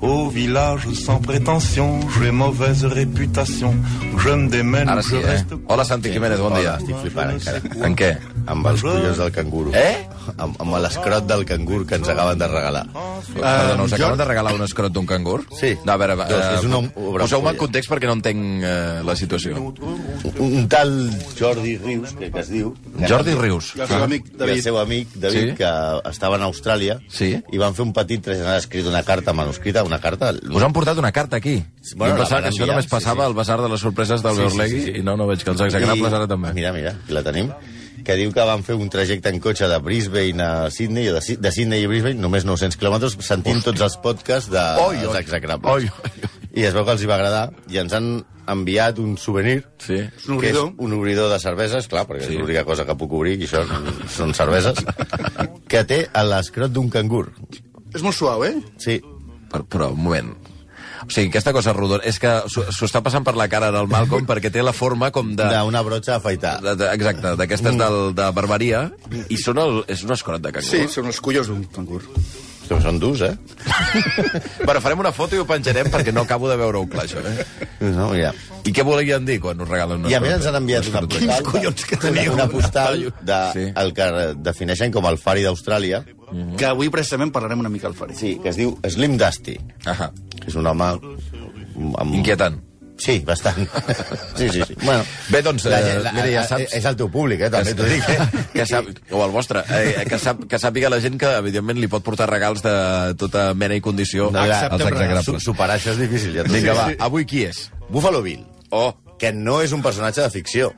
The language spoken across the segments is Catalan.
Au village sans prétention, j'ai mauvaise réputation. Je me démène, Ara sí, je eh? reste... Hola, Santi Jiménez, bon dia. Estic flipant encara. En què? Amb els collons del canguro. Eh? Amb, amb l'escrot del cangur que ens acaben de regalar. Perdona, us acaben de regalar un escrot d'un cangur? Sí. No, a veure, va, Dos, és una eh, obra poseu-me en context perquè no entenc eh, la situació. Un, un tal Jordi Rius, que, que es diu... Jordi Rius. I el seu amic I el David. seu amic, David, Sí. que estava a Austràlia, Sí. i van fer un petit trasllat escrit una carta manuscrita, una carta... Us han portat una carta aquí. Bueno, Bueno, la pensava que això només sí, passava sí. al basar de les sorpreses del Sí, sí, Beorlegui sí, sí. i no, no veig que els exagrables ara també. Mira, mira, aquí la tenim que diu que van fer un trajecte en cotxe de Brisbane a Sydney, o de, de Sydney a Brisbane, només 900 quilòmetres, sentint tots els podcasts de, Oi, dels oi. Oi, oi, oi. I es veu que els hi va agradar, i ens han enviat un souvenir, Sí. un que és un obridor de cerveses, clar, perquè Sí. és l'única cosa que puc obrir, i això són cerveses, que té a l'escrot d'un cangur. És molt suau, eh? Sí, Però, però, un moment. O sigui, aquesta cosa rodona... És que s'ho està passant per la cara del Malcolm perquè té la forma com de... d'una brotxa a afaitar. de, de exacte, d'aquestes del, de barbaria, i són el, és un escrot de cangur. Sí, són els collons d'un cangur. Que són durs, eh? Bueno, farem una foto i ho penjarem perquè no acabo de veure-ho clar, això, eh? No, mira. I què volien dir quan us regalen una I a més ens han enviat una postal, Quins collons que teniu? una postal de, Sí. el que defineixen com el fari d'Austràlia, Que avui precisament parlarem una mica al Fari. sí, que es diu Slim Dusty. Ahà. És un home... Amb... Inquietant. Sí, bastant. Sí, sí, sí. Bueno, Bé, doncs, la, eh, la, mira, ja la- saps- És el teu públic, eh? També t'ho dic, eh? que sap, o el vostre, eh, que, sap, que sàpiga la gent que, evidentment, li pot portar regals de tota mena i condició No, ja, als exagrables. superar això és difícil. Ja t'ho Vinga, va, avui qui és? Buffalo Bill, Oh, que no és un personatge de ficció,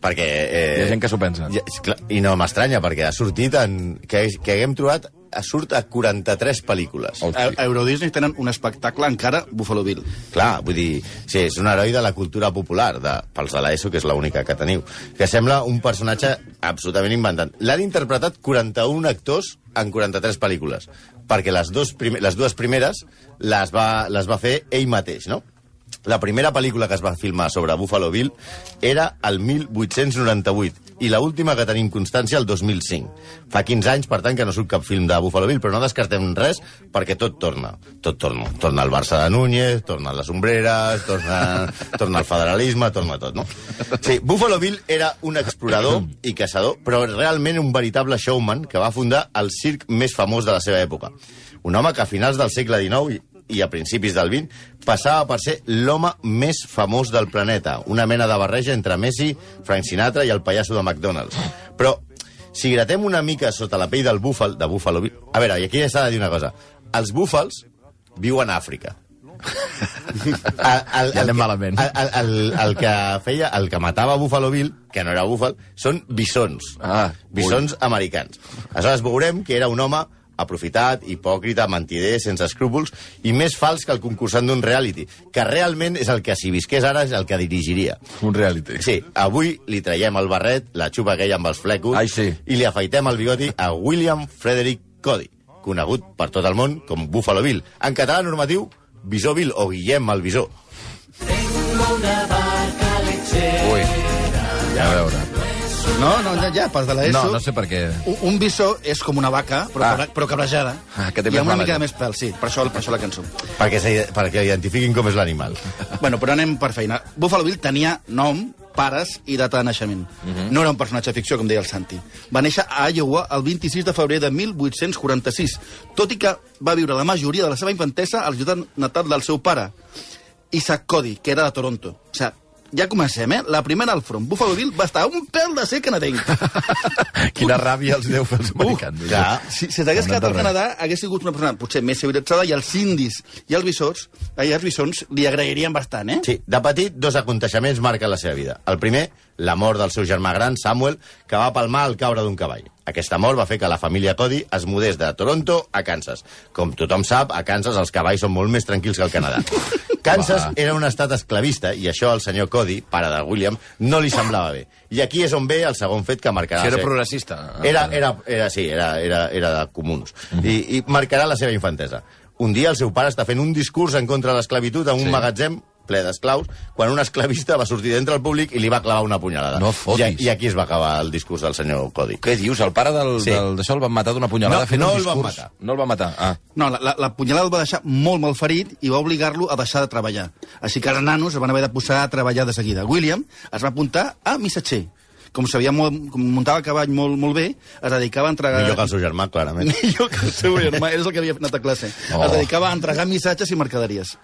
perquè... Eh, hi ha gent que s'ho pensa. Clar, I no m'estranya, perquè ha sortit en... Que, que haguem trobat... Surt a 43 pel·lícules. Hosti. A, a Euro Disney tenen un espectacle encara Buffalo Bill. Clar, vull dir, sí, és un heroi de la cultura popular, de, pels de l'ESO, que és l'única que teniu, que sembla un personatge absolutament inventat. L'han interpretat 41 actors en 43 pel·lícules, perquè les, dos les dues primeres les va, les va fer ell mateix, no? La primera pel·lícula que es va filmar sobre Buffalo Bill era el 1898 i la última que tenim constància el 2005. Fa 15 anys, per tant, que no surt cap film de Buffalo Bill, però no descartem res perquè tot torna. Tot torna. Torna el Barça de Núñez, torna les ombreres, torna, torna el federalisme, torna tot, no? Sí, Buffalo Bill era un explorador i caçador, però realment un veritable showman que va fundar el circ més famós de la seva època. Un home que a finals del segle XIX i a principis del 20, passava per ser l'home més famós del planeta. Una mena de barreja entre Messi, Frank Sinatra i el pallasso de McDonald's. Però, si gratem una mica sota la pell del búfal, de Bill... A veure, i aquí s'ha de dir una cosa. Els búfals viuen a Àfrica. El, el, Ja anem que- malament. El, el, el, el que feia, el que matava Buffalo Bill, que no era búfal, són bisons. Ah, bisons americans. Aleshores veurem que era un home aprofitat, hipòcrita, mentider, sense escrúpols, i més fals que el concursant d'un reality, que realment és el que, si visqués ara, és el que dirigiria. Un reality. Sí, avui li traiem el barret, la xupa aquella amb els flecos, Ai, sí. i li afaitem el bigoti a William Frederick Cody, conegut per tot el món com Buffalo Bill. En català normatiu, Bisó Bill o Guillem el Bisó. Ui, a veure. No, no, ja, ja, pas de l'ESO. No, no sé per què. Un, un bisó és com una vaca, però, Ah. però cabrejada. Ah, que té I més amb una mica de més pèl, sí. Per això, per això la cançó. Perquè, s'hi- perquè identifiquin com és l'animal. bueno, però anem per feina. Buffalo Bill tenia nom, pares i data de naixement. Uh -huh. No era un personatge de ficció, com deia el Santi. Va néixer a Iowa el 26 de febrer de 1846, tot i que va viure la majoria de la seva infantesa a la ciutat natal del seu pare, Isaac Cody, que era de Toronto. O sigui, ja comencem, eh? La primera al front. Buffalo Bill va estar un pèl de ser canadenc. Quina ràbia els deu fer els americans. clar. Si, si t'hagués No quedat al. Canadà, hagués sigut una persona potser més civilitzada i els indis i els bisons, i els bisons li agrairien bastant, eh? Sí, de petit, dos aconteixements marquen la seva vida. El primer, la mort del seu germà gran, Samuel, que va palmar al caure d'un cavall. Aquesta mort va fer que la família Cody es mudés de Toronto a Kansas. Com tothom sap, a Kansas els cavalls són molt més tranquils que al Canadà. Kansas Va. era un estat esclavista i això al senyor Cody, pare de William, no li semblava bé. I aquí és on ve el segon fet que marcarà... Si era progressista. Era, era, era, sí, era, era, era de comuns. I, I marcarà la seva infantesa. Un dia el seu pare està fent un discurs en contra de l'esclavitud en un Sí. magatzem ple d'esclaus, quan un esclavista va sortir d'entre el públic i li va clavar una punyalada. No fotis. I, I aquí es va acabar el discurs del senyor Cody. Què dius? El pare del, Sí. del d'això el van matar d'una punyalada No, fent no un el van discurs. matar. No el van matar. Ah. No, la, la, la punyalada el va deixar molt mal ferit i va obligar-lo a deixar de treballar. Així que els nanos es van haver de posar a treballar de seguida. William es va apuntar a missatger. Com sabia molt, com muntava a cavall molt, molt bé, es dedicava a entregar... Millor que el seu germà, clarament. Millor que el seu germà, és el que havia anat a classe. Oh. Es dedicava a entregar missatges i mercaderies.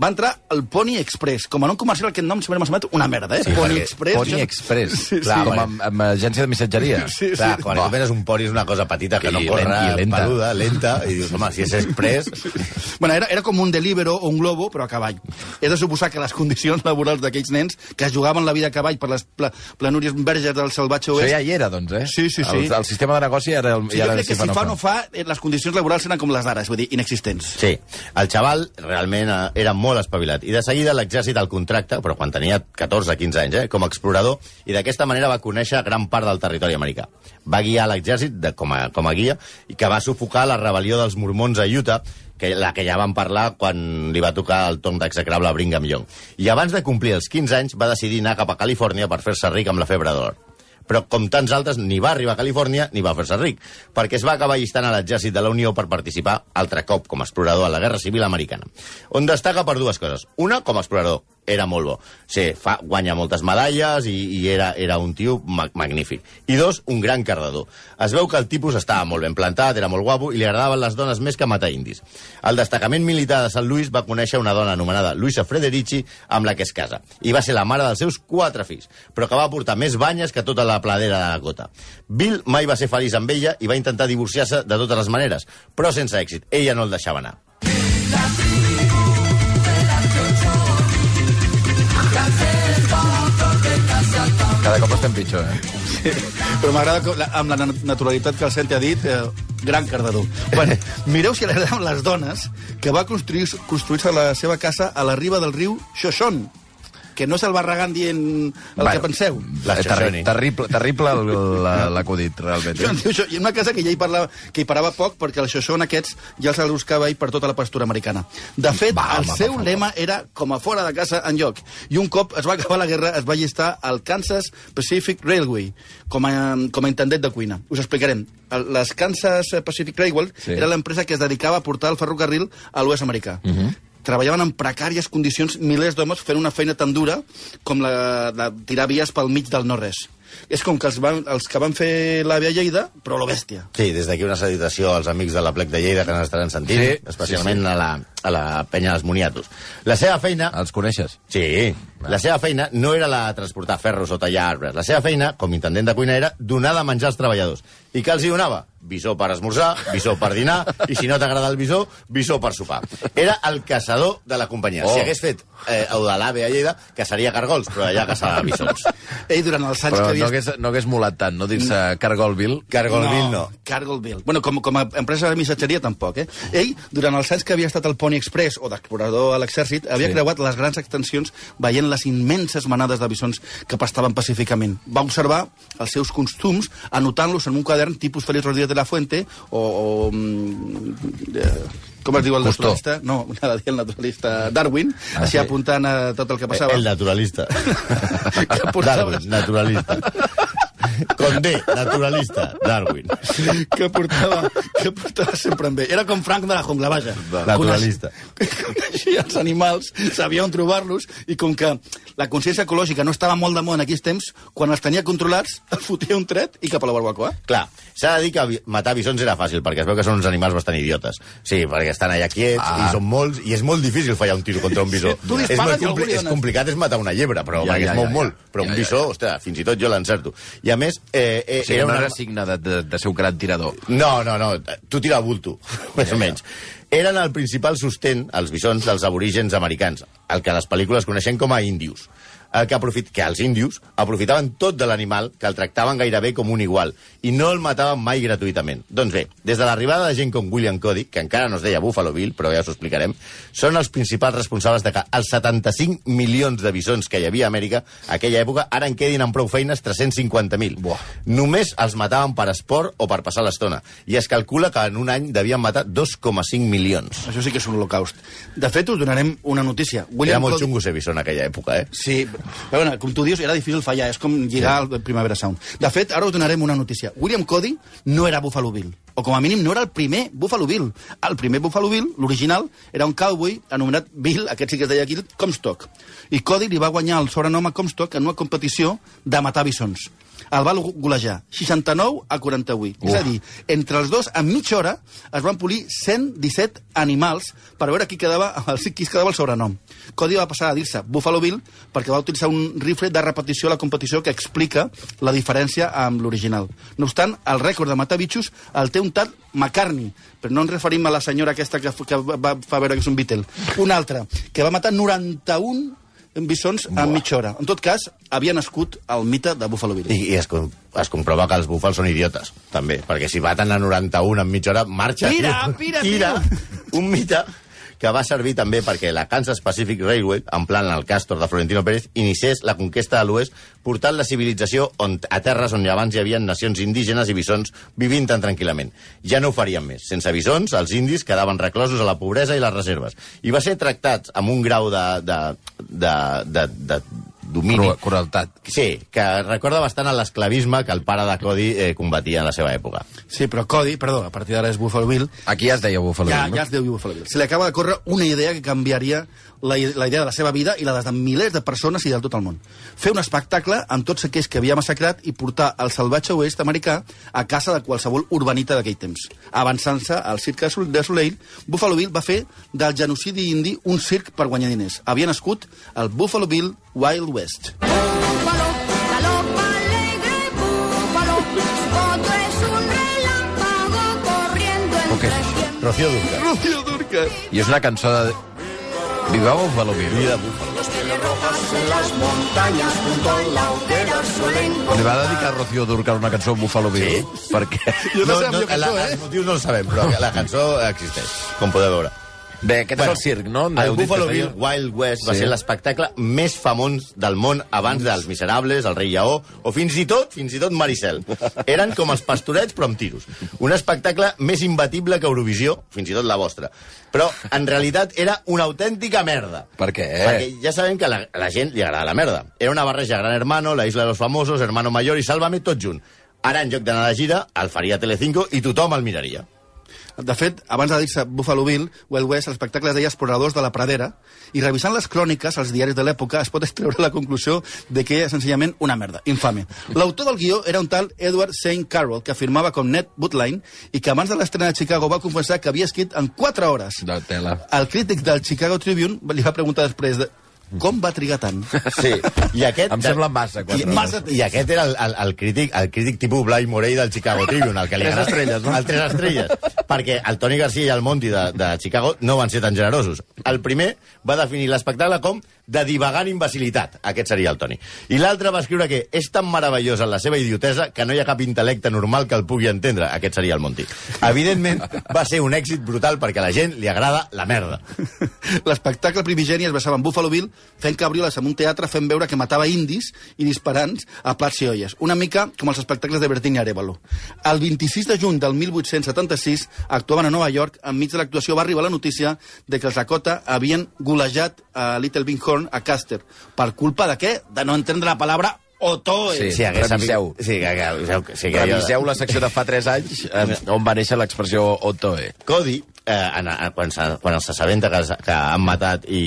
Va entrar al Pony Express. Com a nom comercial, aquest nom sempre m'ha semblat una merda, eh? Sí, Pony perquè Express. Pony jo- Express. Sí, sí. Clar, com amb, amb agència de missatgeria. Sí, Clar, sí. quan Va. tu venes un poni és una cosa petita que I no corre, i lenta. peluda, lenta, i dius, home, si és express... Bueno, era, era com un Delibero o un Globo, però a cavall. He de suposar que les condicions laborals d'aquells nens que es jugaven la vida a cavall per les pla planúries verges del salvatge Això oest... ja hi era, doncs, eh? Sí, sí, sí. El, el sistema de negoci era el, Sí, ja jo era crec que si fa o no fa, eh, les condicions laborals eren com les d'ara, és vull dir, inexistents. Sí, el xaval realment eh, era molt espavilat i de seguida l'exèrcit el contracta, però quan tenia 14-15 anys, eh, com a explorador, i d'aquesta manera va conèixer gran part del territori americà. Va guiar l'exèrcit com, a, com a guia i que va sufocar la rebel·lió dels mormons a Utah, que, la que ja vam parlar quan li va tocar el torn d'execrable a Brigham Young. I abans de complir els 15 anys va decidir anar cap a Califòrnia per fer-se ric amb la febre d'or però com tants altres ni va arribar a Califòrnia ni va fer-se ric, perquè es va acabar llistant a l'exèrcit de la Unió per participar altre cop com a explorador a la Guerra Civil Americana, on destaca per dues coses. Una, com a explorador, era molt bo. Sí, fa, guanya moltes medalles i, i era, era un tio ma magnífic. I dos, un gran cardador. Es veu que el tipus estava molt ben plantat, era molt guapo i li agradaven les dones més que matar indis. Al destacament militar de Sant Louis va conèixer una dona anomenada Luisa Frederici amb la que es casa. I va ser la mare dels seus quatre fills, però que va portar més banyes que tota la pladera de la cota. Bill mai va ser feliç amb ella i va intentar divorciar-se de totes les maneres, però sense èxit. Ella no el deixava anar. Cada cop estem pitjor, eh? Però m'agrada amb la na- naturalitat que el Santi ha dit, eh, gran cardador. Bueno, mireu si li agraden les dones que va construir- construir-se la seva casa a la riba del riu Xoxon, que no és el Barragán dient el Bueno, que penseu. La Eh, Xoxoni. terri terrible, terrible el- la- l'acudit, realment. Jo Eh? diu això, I una casa que ja hi, parlava, que hi parava poc perquè els Xoxon aquests ja els buscava ell per tota la pastura americana. De fet, Va, el home, seu favor. lema era com a fora de casa en lloc. I un cop es va acabar la guerra es va llistar al Kansas Pacific Railway com a, com a intendent de cuina. Us explicarem. Les Kansas Pacific Railway Sí. sí. era l'empresa que es dedicava a portar el ferrocarril a l'oest americà. Uh -huh treballaven en precàries condicions milers d'homes fent una feina tan dura com la de tirar vies pel mig del no-res. És com que els, van, els que van fer l'àvia Lleida, però lo bèstia. Sí, des d'aquí una salutació als amics de la plec de Lleida que ens estaran sentint, Sí, especialment sí, sí. A, la, a la penya dels Moniatos. La seva feina... Els coneixes? Sí, la seva feina no era la de transportar ferros o tallar arbres. La seva feina, com intendent de cuina, era donar de menjar als treballadors. I què els hi donava? Bisó per esmorzar, bisó per dinar, i si no t'agrada el bisó, bisó per sopar. Era el caçador de la companyia. Oh. Si hagués fet eh, el de l'AVE a Lleida, caçaria cargols, però allà caçava bisons. Ell, durant els anys Però que no havia... hagués, no hagués molat tant, no dir-se Cargolville. Cargolville no. Cargolville. Bueno, com, com a empresa de missatgeria tampoc, eh? Ell, durant els anys que havia estat al Pony Express o d'explorador a l'exèrcit, havia Sí. sí. creuat les grans extensions veient les immenses manades de bisons que pastaven pacíficament. Va observar els seus costums anotant-los en un quadern tipus Félix Rodríguez de la Fuente o... o com es diu el naturalista? No, anava a dir el naturalista Darwin, Ah, així sí. apuntant a tot el que passava. El naturalista. Que portava- Darwin, naturalista. Con D, naturalista, Darwin. que portava, que portava sempre amb ell. Era com Frank de la jungla, vaja. Naturalista. Coneix- Coneixia els animals, sabia on trobar-los, i com que la consciència ecològica no estava molt de moda en aquells temps, quan els tenia controlats, el fotia un tret i cap a la barbacoa. Clar, s'ha de dir que matar bisons era fàcil, perquè es veu que són uns animals bastant idiotes. Sí, perquè estan allà quiets Ah. i són molts, i és molt difícil fallar un tiro contra un bisó. tu és, dispares molt i algú li és complicat és matar una llebre, però Ja, ja, perquè ja, es mou ja, ja. molt. Però Ja, un ja, bisó, ja. ostres, fins i tot jo l'encerto. I a més, eh, eh, O sigui, era no una... era signe de, de, de ser un gran tirador. No, no, no, tu tira a bulto, més o menys. Eren el principal sostén, els bisons, dels aborígens americans, el que les pel·lícules coneixem com a índios. Eh, que, aprofit... que els índios aprofitaven tot de l'animal, que el tractaven gairebé com un igual, i no el mataven mai gratuïtament. Doncs bé, des de l'arribada de gent com William Cody, que encara no es deia Buffalo Bill, però ja us ho explicarem, són els principals responsables de que els 75 milions de bisons que hi havia a Amèrica a aquella època ara en quedin amb prou feines 350.000. Només els mataven per esport o per passar l'estona. I es calcula que en un any devien matar 2,5 milions. Això sí que és un holocaust. De fet, us donarem una notícia. Era molt Cody- xungo ser bisó en aquella època, eh? Sí, però bueno, com tu dius, era difícil fallar, és com lligar sí. al Primavera Sound. De fet, ara us donarem una notícia. William Cody no era Buffalo Bill, o com a mínim no era el primer Buffalo Bill. El primer Buffalo Bill, l'original, era un cowboy anomenat Bill, aquest sí que es deia aquí, Comstock. I Cody li va guanyar el sobrenom a Comstock en una competició de matar bisons. El va golejar 69 a 48. Uh. És a dir, entre els dos, en mitja hora, es van polir 117 animals per veure qui quedava, el, qui quedava el sobrenom. Cody va passar a dir-se Buffalo Bill perquè va utilitzar un rifle de repetició a la competició que explica la diferència amb l'original. No obstant, el rècord de matar bitxos el té un tal McCartney, però no ens referim a la senyora aquesta que, que va, fa veure que és un Beatle. Un altre, que va matar 91 bisons en mitja hora. En tot cas, havia nascut el mite de Buffalo Bill. I, i es, com- es comprova que els búfals són idiotes, també, perquè si baten a 91 en mitja hora, marxa. Tira, tira, tira. tio. Un mite que va servir també perquè la Kansas Pacific Railway, en plan el Castor de Florentino Pérez, iniciés la conquesta de l'oest portant la civilització on, a terres on abans hi havia nacions indígenes i bisons vivint tan tranquil·lament. Ja no ho farien més. Sense bisons, els indis quedaven reclosos a la pobresa i les reserves. I va ser tractats amb un grau de, de, de, de, de domini Cru- Crueltat. Sí, que recorda bastant a l'esclavisme que el pare de Cody eh, combatia en la seva època. Sí, però Cody, perdó, a partir d'ara és Buffalo Bill, Aquí ja es deia Buffalo ja, Bill, no? ja es deu Buffalo Bill. Se li acaba de córrer una idea que canviaria la, la idea de la seva vida i la de milers de persones i de tot el món. Fer un espectacle amb tots aquells que havia massacrat i portar el salvatge oest americà a casa de qualsevol urbanita d'aquell temps. Avançant-se al circ de Sol- de Soleil, Buffalo Bill va fer del genocidi indi un circ per guanyar diners. Havia nascut el Buffalo Bill Wild West. Alegre, es un relámpago corriendo entre. Rocío Durca. Rocío Durca. I és una cançó de... Viva Buffalo Bill. Vida Búfalo. En las montañas junto a la hoguera suelen Li va dedicar a Rocío Durcal una cançó a Buffalo Bill? Sí? Perquè... Jo no sé la cançó, eh? Els motius no els sabem, però la cançó existeix, com podeu veure. Bé, aquest bueno, és el circ, no? El Buffalo Bill Wild West va Sí. ser l'espectacle més famós del món abans dels Miserables, el Rei Lleó, o fins i tot, fins i tot Maricel. Eren com els pastorets, però amb tiros. Un espectacle més imbatible que Eurovisió, fins i tot la vostra. Però, en realitat, era una autèntica merda. Per què? Perquè ja sabem que a la, a la gent li agrada la merda. Era una barreja Gran Hermano, La Isla de los Famosos, Hermano Mayor i Sálvame tot junt. Ara, en lloc d'anar a la gira, el faria Telecinco i tothom el miraria. De fet, abans de dir-se Buffalo Bill, Wild West, l'espectacle es deia Exploradors de la Pradera, i revisant les cròniques als diaris de l'època es pot extreure la conclusió de que era senzillament una merda, infame. L'autor del guió era un tal Edward St. Carroll, que afirmava com Ned Woodline i que abans de l'estrena de Chicago va confessar que havia escrit en 4 hores. De tela. El crític del Chicago Tribune li va preguntar després de com va trigar tant? Sí, i aquest... Em sembla massa, I. Massa I aquest era el, el, el, crític, el crític tipus Blai Morell del Chicago Tribune, el que li Tres agrada- estrelles, no? El tres estrelles. Perquè el Toni Garcia i el Monti de, de Chicago no van ser tan generosos. El primer va definir l'espectacle com de divagant imbecilitat. Aquest seria el Toni. I l'altre va escriure que és tan meravellós en la seva idiotesa que no hi ha cap intel·lecte normal que el pugui entendre. Aquest seria el Monti. Evidentment, va ser un èxit brutal perquè a la gent li agrada la merda. L'espectacle primigeni es basava en Buffalo Bill fent cabrioles en un teatre fent veure que matava indis i disparant a plats i olles. Una mica com els espectacles de Bertini Arevalo. El 26 de juny del 1876 actuaven a Nova York. Enmig de l'actuació va arribar la notícia de que els Dakota havien golejat a Little Bighorn a Caster. Per culpa de què? De no entendre la paraula Otoe. Sí. Si hagués reviseu. Sí, que, que, que, sí, que Reviseu la secció de fa 3 anys eh, on va néixer l'expressió Otoe. Cody, eh, en, en, quan, se, quan s'assabenta que, que han matat i,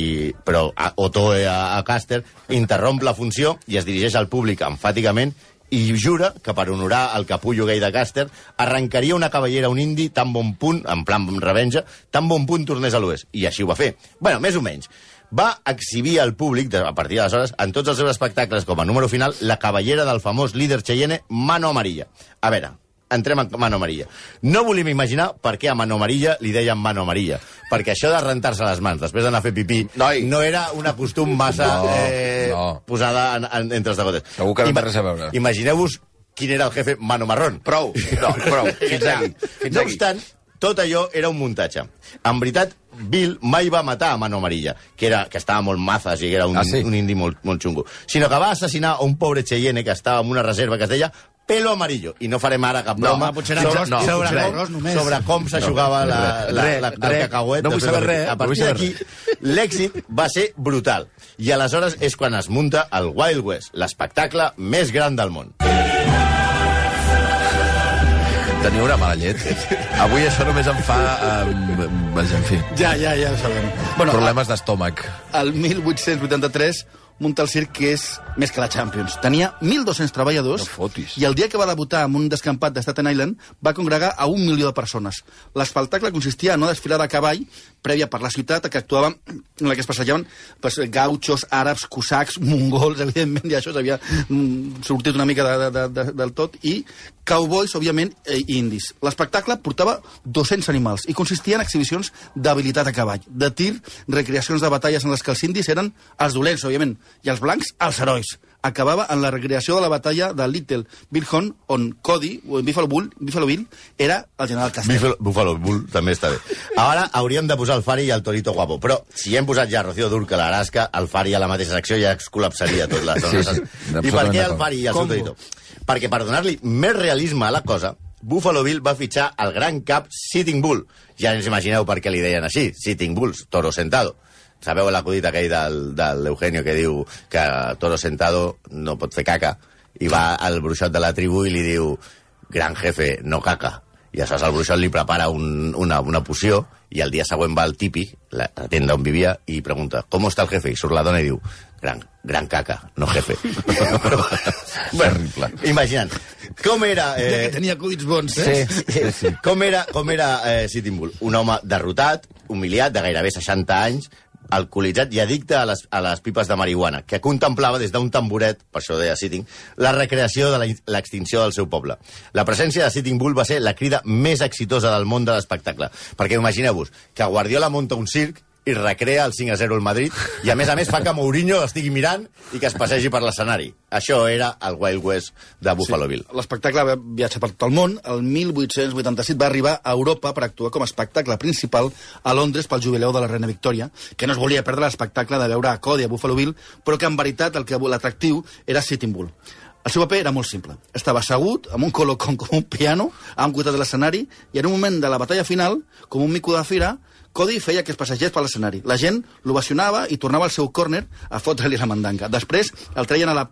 però a, Otoe a, a Caster, interromp la funció i es dirigeix al públic enfàticament i jura que per honorar el capullo gay de Caster arrencaria una cavallera a un indi tan bon punt, en plan revenja, tan bon punt tornés a l'oest. I així ho va fer. bueno, més o menys. Va exhibir al públic, de- a partir d'aleshores, en tots els seus espectacles com a número final, la cavallera del famós líder Cheyenne, Mano Amarilla. A veure, entrem en Mano Amarilla. No volíem imaginar per què a Mano Amarilla li deien Mano Amarilla, perquè això de rentar-se les mans després d'anar a fer pipí Noi. no era una costum massa No, eh, no. posada en, en, entre els degotes. Segur que no té res a veure. Imagineu-vos quin era el jefe Mano Marrón. Prou, no, prou, fins aquí. Fins no obstant, tot allò era un muntatge. En veritat, Bill mai va matar a Mano Amarilla, que, era, que estava molt mazes i que era un, Ah, sí? un indi molt, molt xungo, sinó que va assassinar a un pobre Cheyenne que estava en una reserva que es deia Pelo Amarillo. I no farem ara cap No, broma ah, era sobre, arròs, no, sobre, arròs només. sobre com s'aixugava la, la, Res, la, el cacauet. No vull saber res, A no partir d'aquí, l'èxit va ser brutal. I aleshores és quan es munta el Wild West, l'espectacle més gran del món. Teniu una mala llet. Avui això només em fa... Eh, vaja, en fi, Ja, ja, ja ho sabem. Bueno, problemes d'estómac. el 1883 munta el circ que és més que la Champions. Tenia 1.200 treballadors No fotis. i el dia que va debutar en un descampat de Staten Island va congregar a un milió de persones. L'espectacle consistia en una desfilada a cavall prèvia per la ciutat que actuava en la que es passejaven pues, gauchos, àrabs, cosacs, mongols, evidentment, i això s'havia mm, sortit una mica de, de, de, de, del tot, i cowboys, òbviament, eh, i indis. L'espectacle portava 200 animals i consistia en exhibicions d'habilitat a cavall, de tir, recreacions de batalles en les que els indis eren els dolents, òbviament, i els blancs, els herois. Acabava en la recreació de la batalla de Little Bighorn, on Cody, o Buffalo, Bull, Buffalo Bill, era el general Castell. Buffalo, Buffalo Bull també està bé. Ara hauríem de posar el Fari i el Torito Guapo, però si hem posat ja Rocío Durca, l'Arasca, el Fari a la mateixa secció ja es col·lapsaria tot la zona. Sí, sí, I per què el. Fari i el seu. Torito? Perquè per donar-li més realisme a la cosa, Buffalo Bill va fitxar el gran cap Sitting Bull. Ja ens imagineu per què li deien així, Sitting Bulls, toro sentado. Sabeu l'acudit aquell del, de l'Eugenio que diu que toro sentado no pot fer caca i va al bruixot de la tribu i li diu gran jefe, no caca. I aleshores el bruixot li prepara un, una, una poció i el dia següent va al tipi, la, la tenda on vivia, i pregunta, com està el jefe? I surt la dona i diu, gran, gran caca, no jefe. Terrible. Imagina't, com era... Eh... Eh, Que tenia acudits bons, eh? Sí, sí, sí. com era, com era eh, Sitting Bull? Un home derrotat, humiliat, de gairebé 60 anys, alcoholitzat i addicte a les, a les pipes de marihuana, que contemplava des d'un tamboret, per això deia Sitting, la recreació de l'extinció del seu poble. La presència de Sitting Bull va ser la crida més exitosa del món de l'espectacle. Perquè imagineu-vos que Guardiola munta un circ i recrea el 5 a 0 al Madrid i a més a més fa que Mourinho estigui mirant i que es passegi per l'escenari. Això era el Wild West de Buffalo Bill. L'espectacle va viatjar per tot el món. El 1887 va arribar a Europa per actuar com a espectacle principal a Londres pel jubileu de la reina Victòria, que no es volia perdre l'espectacle de veure a Cody a Buffalo Bill, però que en veritat el que l'atractiu era Sitting Bull. El seu paper era molt simple. Estava assegut amb un colocón com un piano a un costat de l'escenari i en un moment de la batalla final, com un mico de fira, Cody feia que es passegés per l'escenari. La gent l'ovacionava i tornava al seu córner a fotre-li la mandanga. Després el treien, a la,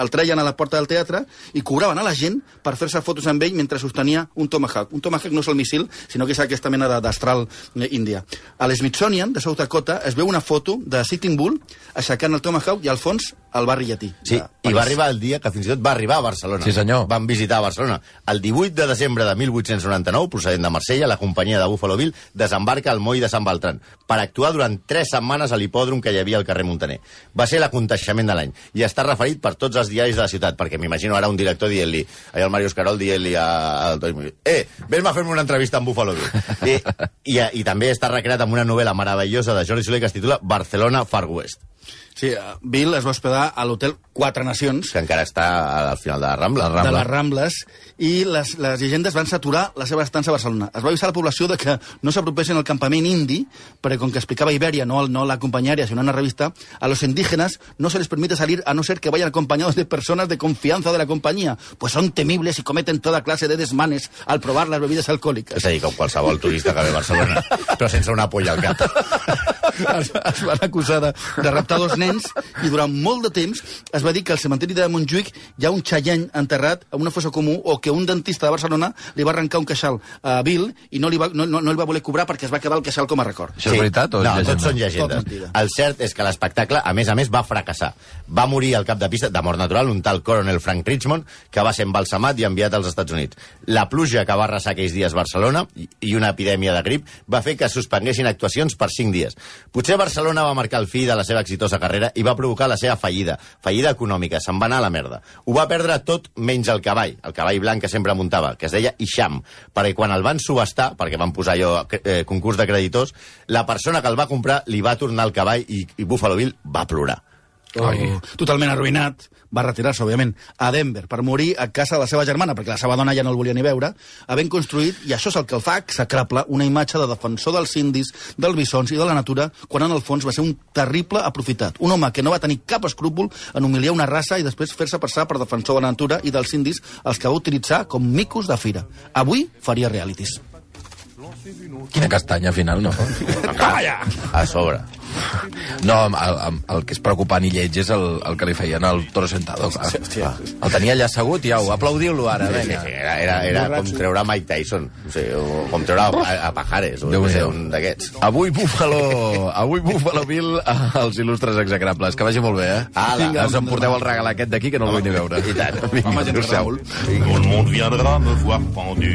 el treien a la porta del teatre i cobraven a la gent per fer-se fotos amb ell mentre sostenia un tomahawk. Un tomahawk no és el missil, sinó que és aquesta mena de- d'astral eh, índia. A l'Smithsonian de South Dakota es veu una foto de Sitting Bull aixecant el tomahawk i al fons el barri llatí. Sí, i va arribar el dia que fins i tot va arribar a Barcelona. Sí, senyor. Van visitar Barcelona. El 18 de desembre de 1899, procedent de Marsella, la companyia de Buffalo Bill desembarca al moll de Sant Beltran per actuar durant tres setmanes a l'hipòdrom que hi havia al carrer Montaner. Va ser l'aconteixement de l'any i està referit per tots els diaris de la ciutat, perquè m'imagino ara un director dient-li, allà el Màrius Carol dient-li al Toni eh, vés-me a fer-me una entrevista amb Buffalo Bill. I, i, i també està recreat amb una novel·la meravellosa de Jordi Soler que es titula Barcelona Far West, Sí, eh, Bill es va hospedar a l'hotel Quatre Nacions, que encara està al final de la Rambla. La Rambla. de les Rambles i les, les llegendes van saturar la seva estança a Barcelona. Es va avisar a la població de que no s'apropessin al campament indi, perquè com que explicava Iberia, no, no la compañía, sino una revista, a los indígenas no se les permite salir a no ser que vayan acompañados de personas de confianza de la compañía, pues son temibles y cometen toda clase de desmanes al probar las bebidas alcohólicas. És a dir, com qualsevol turista que ve a Barcelona, però sense una polla al cap. es, es van acusar de, de raptar dos nens i durant molt de temps es va dir que al cementiri de Montjuïc hi ha un xalleny enterrat a una fossa comú o que un dentista de Barcelona li va arrencar un queixal a Bill i no li va, no, no, no li va voler cobrar perquè es va quedar el queixal com a record. Això és veritat o és no, llegenda? tots són Tot llegendes. mentida. el cert és que l'espectacle, a més a més, va fracassar. Va morir al cap de pista, de mort natural, un tal coronel Frank Richmond, que va ser embalsamat i enviat als Estats Units. La pluja que va arrasar aquells dies Barcelona i- una epidèmia de grip va fer que es suspenguessin actuacions per cinc dies. Potser Barcelona va marcar el fi de la seva exitosa carrera darrere i va provocar la seva fallida. Fallida econòmica, se'n va anar a la merda. Ho va perdre tot menys el cavall, el cavall blanc que sempre muntava, que es deia Isham, perquè quan el van subestar, perquè van posar allò eh, concurs de creditors, la persona que el va comprar li va tornar el cavall i, i Buffalo Bill va plorar. Oh, totalment arruïnat, va retirar-se, òbviament, a Denver per morir a casa de la seva germana, perquè la seva dona ja no el volia ni veure, havent construït, i això és el que el fa execrable, una imatge de defensor dels indis, dels bisons i de la natura, quan en el fons va ser un terrible aprofitat. Un home que no va tenir cap escrúpol en humiliar una raça i després fer-se passar per defensor de la natura i dels indis, els que va utilitzar com micos de fira. Avui faria realities. Quina castanya, al final, no? A sobre. No, el, el, el que és preocupant i lleig és el, el que li feien al Toro Sentado. Clar. El tenia allà assegut i au, aplaudiu-lo ara, Sí, sí, sí, era, era, era com treure Mike Tyson, o sigui, o com treure a, a Pajares, o no sé, Déu-n'hi-do. un d'aquests. Avui Buffalo, avui Buffalo Bill als il·lustres execrables. Que vagi molt bé, eh? Ala. Us emporteu el regal aquest d'aquí, que no el vull ni veure. I tant. Vinga, adéu-siau. Le monde viendra me voir pendu,